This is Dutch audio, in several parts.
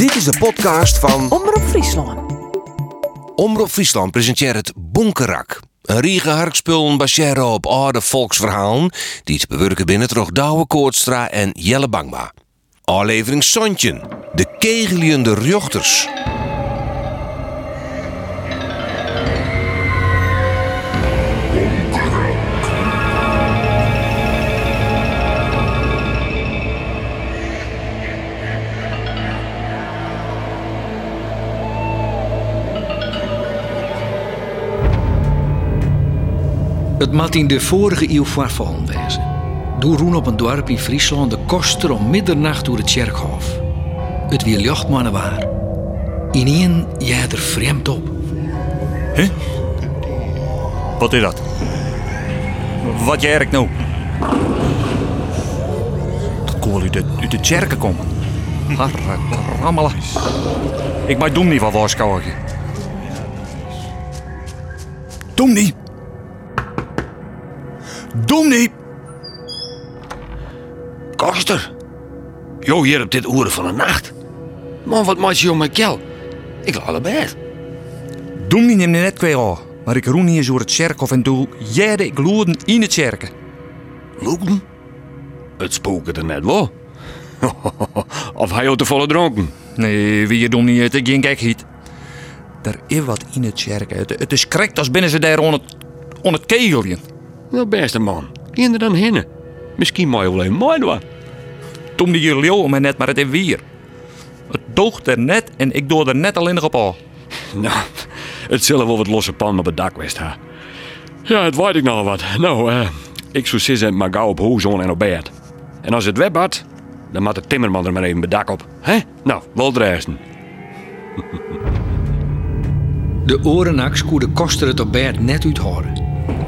Dit is de podcast van Omroep Friesland. Omroep Friesland presenteert het Bonkerak. Een riege harkspullen baseren op oude volksverhalen die te bewerken binnen toch Douwe Koortstra en Jelle Bangma. Aflevering Sontjen, de kegeliende rjochters. Het mat in de vorige eeuw voorvallen wezen. Door roen op een dorp in Friesland de koster om middernacht door het kerkhof. Het weer jachtmannen waar. Ineen jij er vreemd op. Huh? Wat is dat? Wat jij nou? Dat kool uit de, uit de kerken komen. Harrakrammelen. Ik maak niet van waarschuwen. Doe niet. Koster. Jo, hier op dit uren van de nacht. Man, wat maak je om mijn kel? Ik lag al bed. Doe niet neem net kwijt aan. Maar ik roen hier zo het kerkhof en doe jijde ik loeden in het kerken. Loeken? Het spoken er net wel. of hij had te volle dronken. Nee, wie je doet niet, het is geen gekheid. Er is wat in het kerken. Het, het is correct als binnen ze daar on het, on het kegelje. Nou, beste man. Ging er dan heen. Misschien mooi wel een mooi wat. Toen die jullie om mij net, maar het is weer. Het doogt er net en ik doe er net alleen nog op aan. Nou, het zullen wel wat losse pan op het dak west ha. Ja, het weet ik nog wat. Nou, eh, ik zou zitten maar gauw op hoezon en op bed. En als het web had, dan maakt de timmerman er maar even het dak op. Hè? Nou, wel dreigsten. De orenaks koe de koster het op bed net uithouden.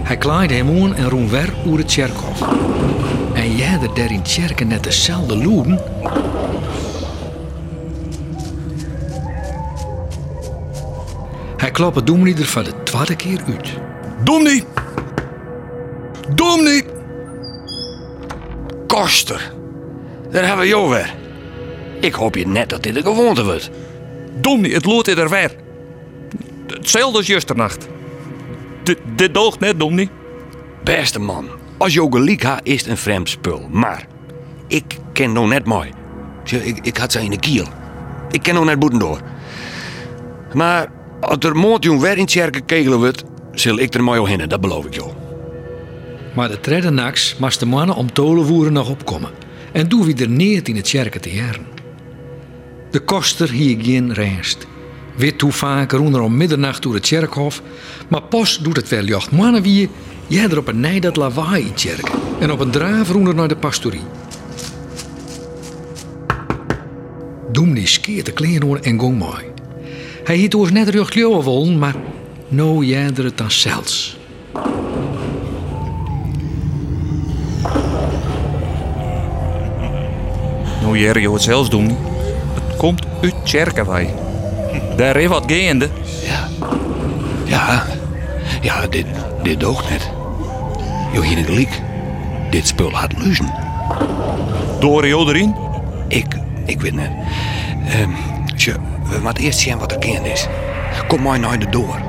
Hij klaaide hem aan en roen weer oer het. En jij er in het kerken net dezelfde loeden? Hij klopt het doemlieder van de tweede keer uit. Doe niet! Koster. Daar hebben we jou weer. Ik hoop je net dat dit een gewoonte wordt. Doe niet, het lood is er weer. Hetzelfde als justernacht. Dit, dit doogt net, doe niet. Beste man, als ha, is het een vreemd spul. Maar ik ken nou net mooi. Ik, ik had ze in de kiel. Ik ken nou net boeten door. Maar als er morgen weer in het kerken kegelen wordt, zal ik er mooi op hinnen, dat beloof ik jou. Maar de tredde nachts mas de mannen om tolenvoeren nog opkomen. En doe wie er neert in het kerken te jaren. De koster hier geen rijst. Wit hoe vaker roen er om middernacht door het kerkhof. Maar pas doet het wel jacht mannen wie jij er op een nij dat lawaai in kerken. En op een draaf roen er naar de pastorie. Doem die skeert de kleren en gong mooi. Hij hiet ons net rug wollen, maar nou jij er het dan zelfs. Nou, Jerry, je het zelfs doen. Het komt uit Tjerkenwij. Daar is wat gaande. Ja. Ja. Ja, dit, dit doogt net. Jo, hier gelijk. Dit spul had luzen. Door jou erin. Ik, ik weet net. Ehm tje, we moeten eerst zien wat er gaande is. Kom maar naar de door.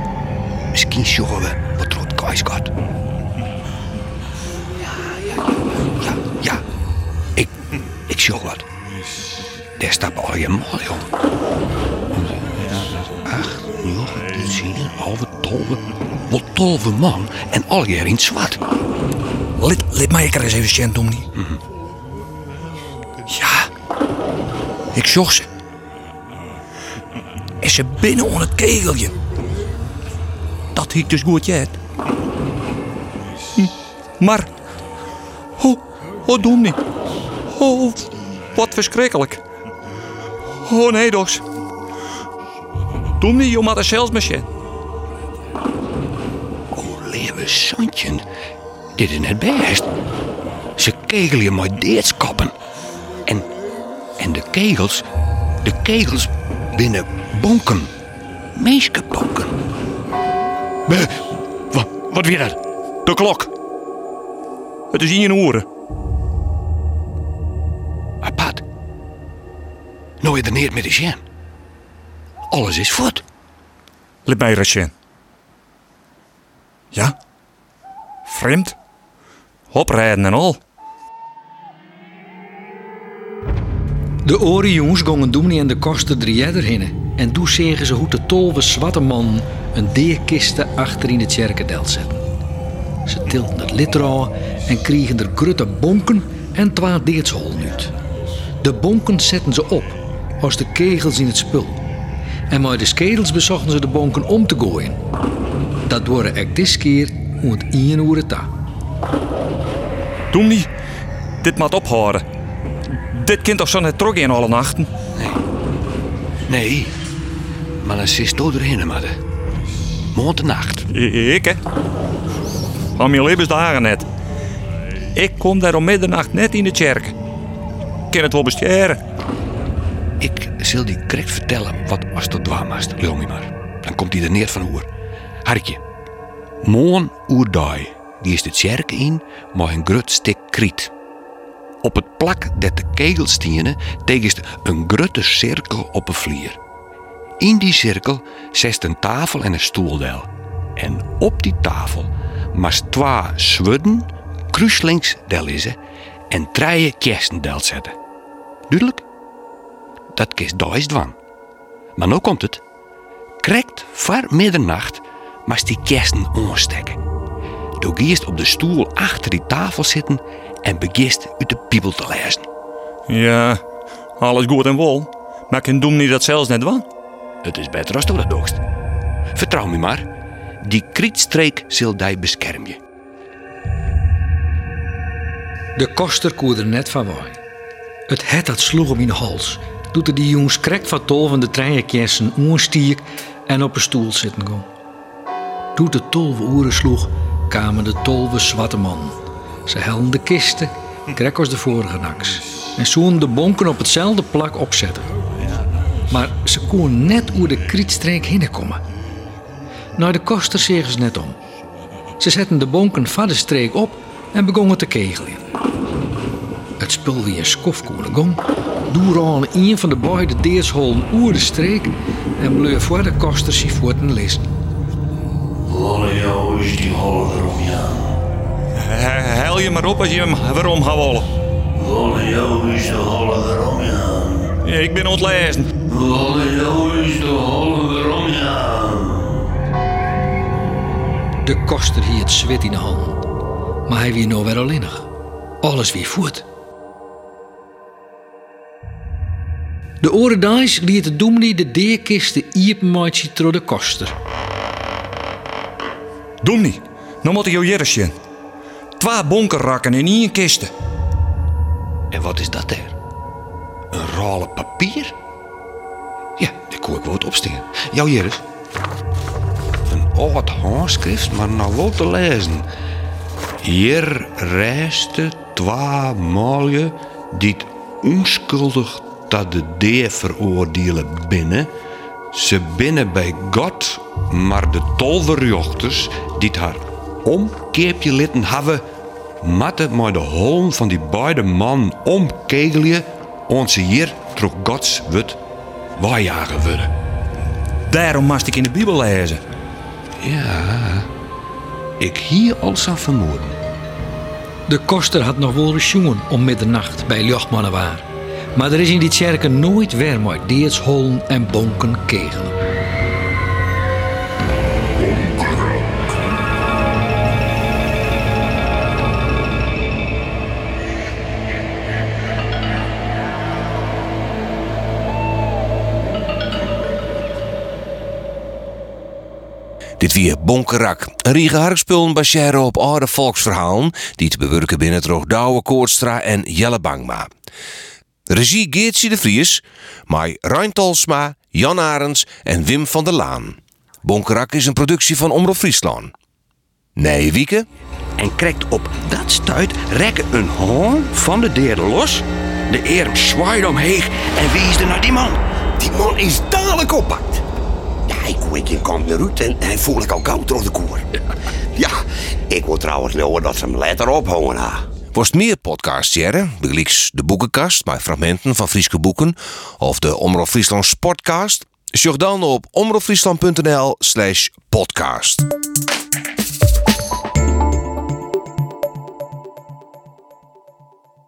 Misschien zien we wat kais gaat. Ja, ja, ja. Ik, ik zie wat. Daar staat al je mal, joh. Acht, negen, tien, halve, tolve. Wat tolve man en al je in het zwart. Lid, lid mij er eens even zien, Domnie. Ja. Ik zocht ze. En ze binnen onder het kegelje. Dat hiek dus goed, jet. Hm, Maar... Oh, oh, Domnie. Oh, wat verschrikkelijk. Oh, nee, dos. Domnie, je moet er zelfs met je. Oh, leeuwen zandje. Dit is net best. Ze kegelen je maar deetskappen. En, en de kegels, de kegels binnen bonken. Meeskebonken. Wat, wat weer dat? De klok. Het is in je oren. Apart. Nou, je er neer met de. Alles is voort. Laat mij eens zien. Ja? Vreemd? Oprijden en al. De oren jongens gongen Doemnie en de koster drie heen. En toen zeggen ze hoe de tolve zwarte man een deerkiste achter in het kerkendel zetten. Ze tilden het litra en kregen er grutte bonken en twee deertsholen uit. De bonken zetten ze op, als de kegels in het spul. En met de skedels bezochten ze de bonken om te gooien. Dat worden echt dit keer om het één uur ta. Doe niet. Dit moet ophouden. Dit kind toch zo net terug in alle nachten? Nee, maar dan zit je erheen, madde. Morgen de nacht. I- Ik, hè? Van mijn levensdagen net. Ik kom daar om middernacht net in de kerk. Ik kan het wel bestjeren. Ik zal die correct vertellen wat als tot dwaamast. Lul maar. Dan komt hij er neer van hoer. Hartje. Morgen oerdai. Die is de kerk in, maar een grut stik kriet. Op het plak dat de kegelstienen tegenst een grutte cirkel op een vlier. In die cirkel zest een tafel en een stoeldel. En op die tafel mas twee zwudden, kruislinks del is en drie kerstendel zetten. Duidelijk? Dat kist duizend van. Maar nu komt het. Krekt voor middernacht mas die kersten aansteken. Doe gierst op de stoel achter die tafel zitten en begist uit de bibel te lezen. Ja, alles goed en wel. Maar ik doe niet dat zelfs net van. Het is beter als je dat doogst. Vertrouw me maar. Die krietstreek zal die beschermen. De koster koerde er net van waai. Het het dat sloeg om in de hals. Doet er die jongens krek van tol van de treinkersen oorstiek en op een stoel zitten. Toen de tolve oren sloeg, kwamen de tolve zwarte man. Ze helden de kisten, krek als de vorige naks. En zoen de bonken op hetzelfde plak opzetten. Maar ze kon net oer de krietstreek komen. Naar de koster zeggen ze net om. Ze zetten de bonken van de streek op en begonnen te kegelen. Het spul wie een skofkoene gong, doe aan een van de beide deersholen oer de streek en bleef voor de koster zich voorten lezen. Alle jou is die holle erom, ja. Hel je maar op als je hem waarom gaat wollen. Alle jou is de ja. Ja, ik ben ontlezen. Alle jou is de holle ja. De koster hier het zwet in de handen. Maar hij wie nou weer alleenig. Alles weer voort. De orendaais liet de doemnie de deerkisten iepenmaatje door de koster. Doe niet. Nou moet ik jou jaren zien. Twee bonkerrakken in één kiste. En wat is dat daar? Een rollen papier? Ja, daar kon ik wel wat opstaan. Jouw Jeris. Een oud handschrift, maar nou wel te lezen. Hier reisde twee malje die onschuldig dat de deer veroordelen binnen. Ze binnen bij God, maar de tolverjochters die het haar omkeepje litten hebben, matten maar de holm van die beide man omkegelje, onze hier trok Gods wut waarjagen worden. Daarom moest ik in de Bijbel lezen. Ja, ik hier al zou vermoeden. De koster had nog wel jongen om middernacht bij Jochmannen waar. Maar er is in die kerken nooit weer maar deersholen en bonken kegelen. Dit weer Bonkerak. Een riege harkspullen op oude volksverhalen... die te bewerken binnen het Douwe Koortstra en Jelle Bangma. Regie Geertje de Vries, maar Rein Tolsma, Jan Arends en Wim van der Laan. Bonkerak is een productie van Omroep Friesland. Nee, Wieke? En krijgt op dat stuit rekken een hoorn van de deur los. De erm zwaait omheen en wie is er naar die man? Die man is dadelijk oppakt. Ja, ik hoor een kant naar uit en hij voel ik al gauw door de koer. Ja, ik wil trouwens nou dat ze hem later ophangen ha. Worst meer podcasts jaren, begelijks de boekenkast met fragmenten van Frieske boeken of de Omroep Friesland Sportcast. Zoek dan op omroepfriesland.nl slash podcast.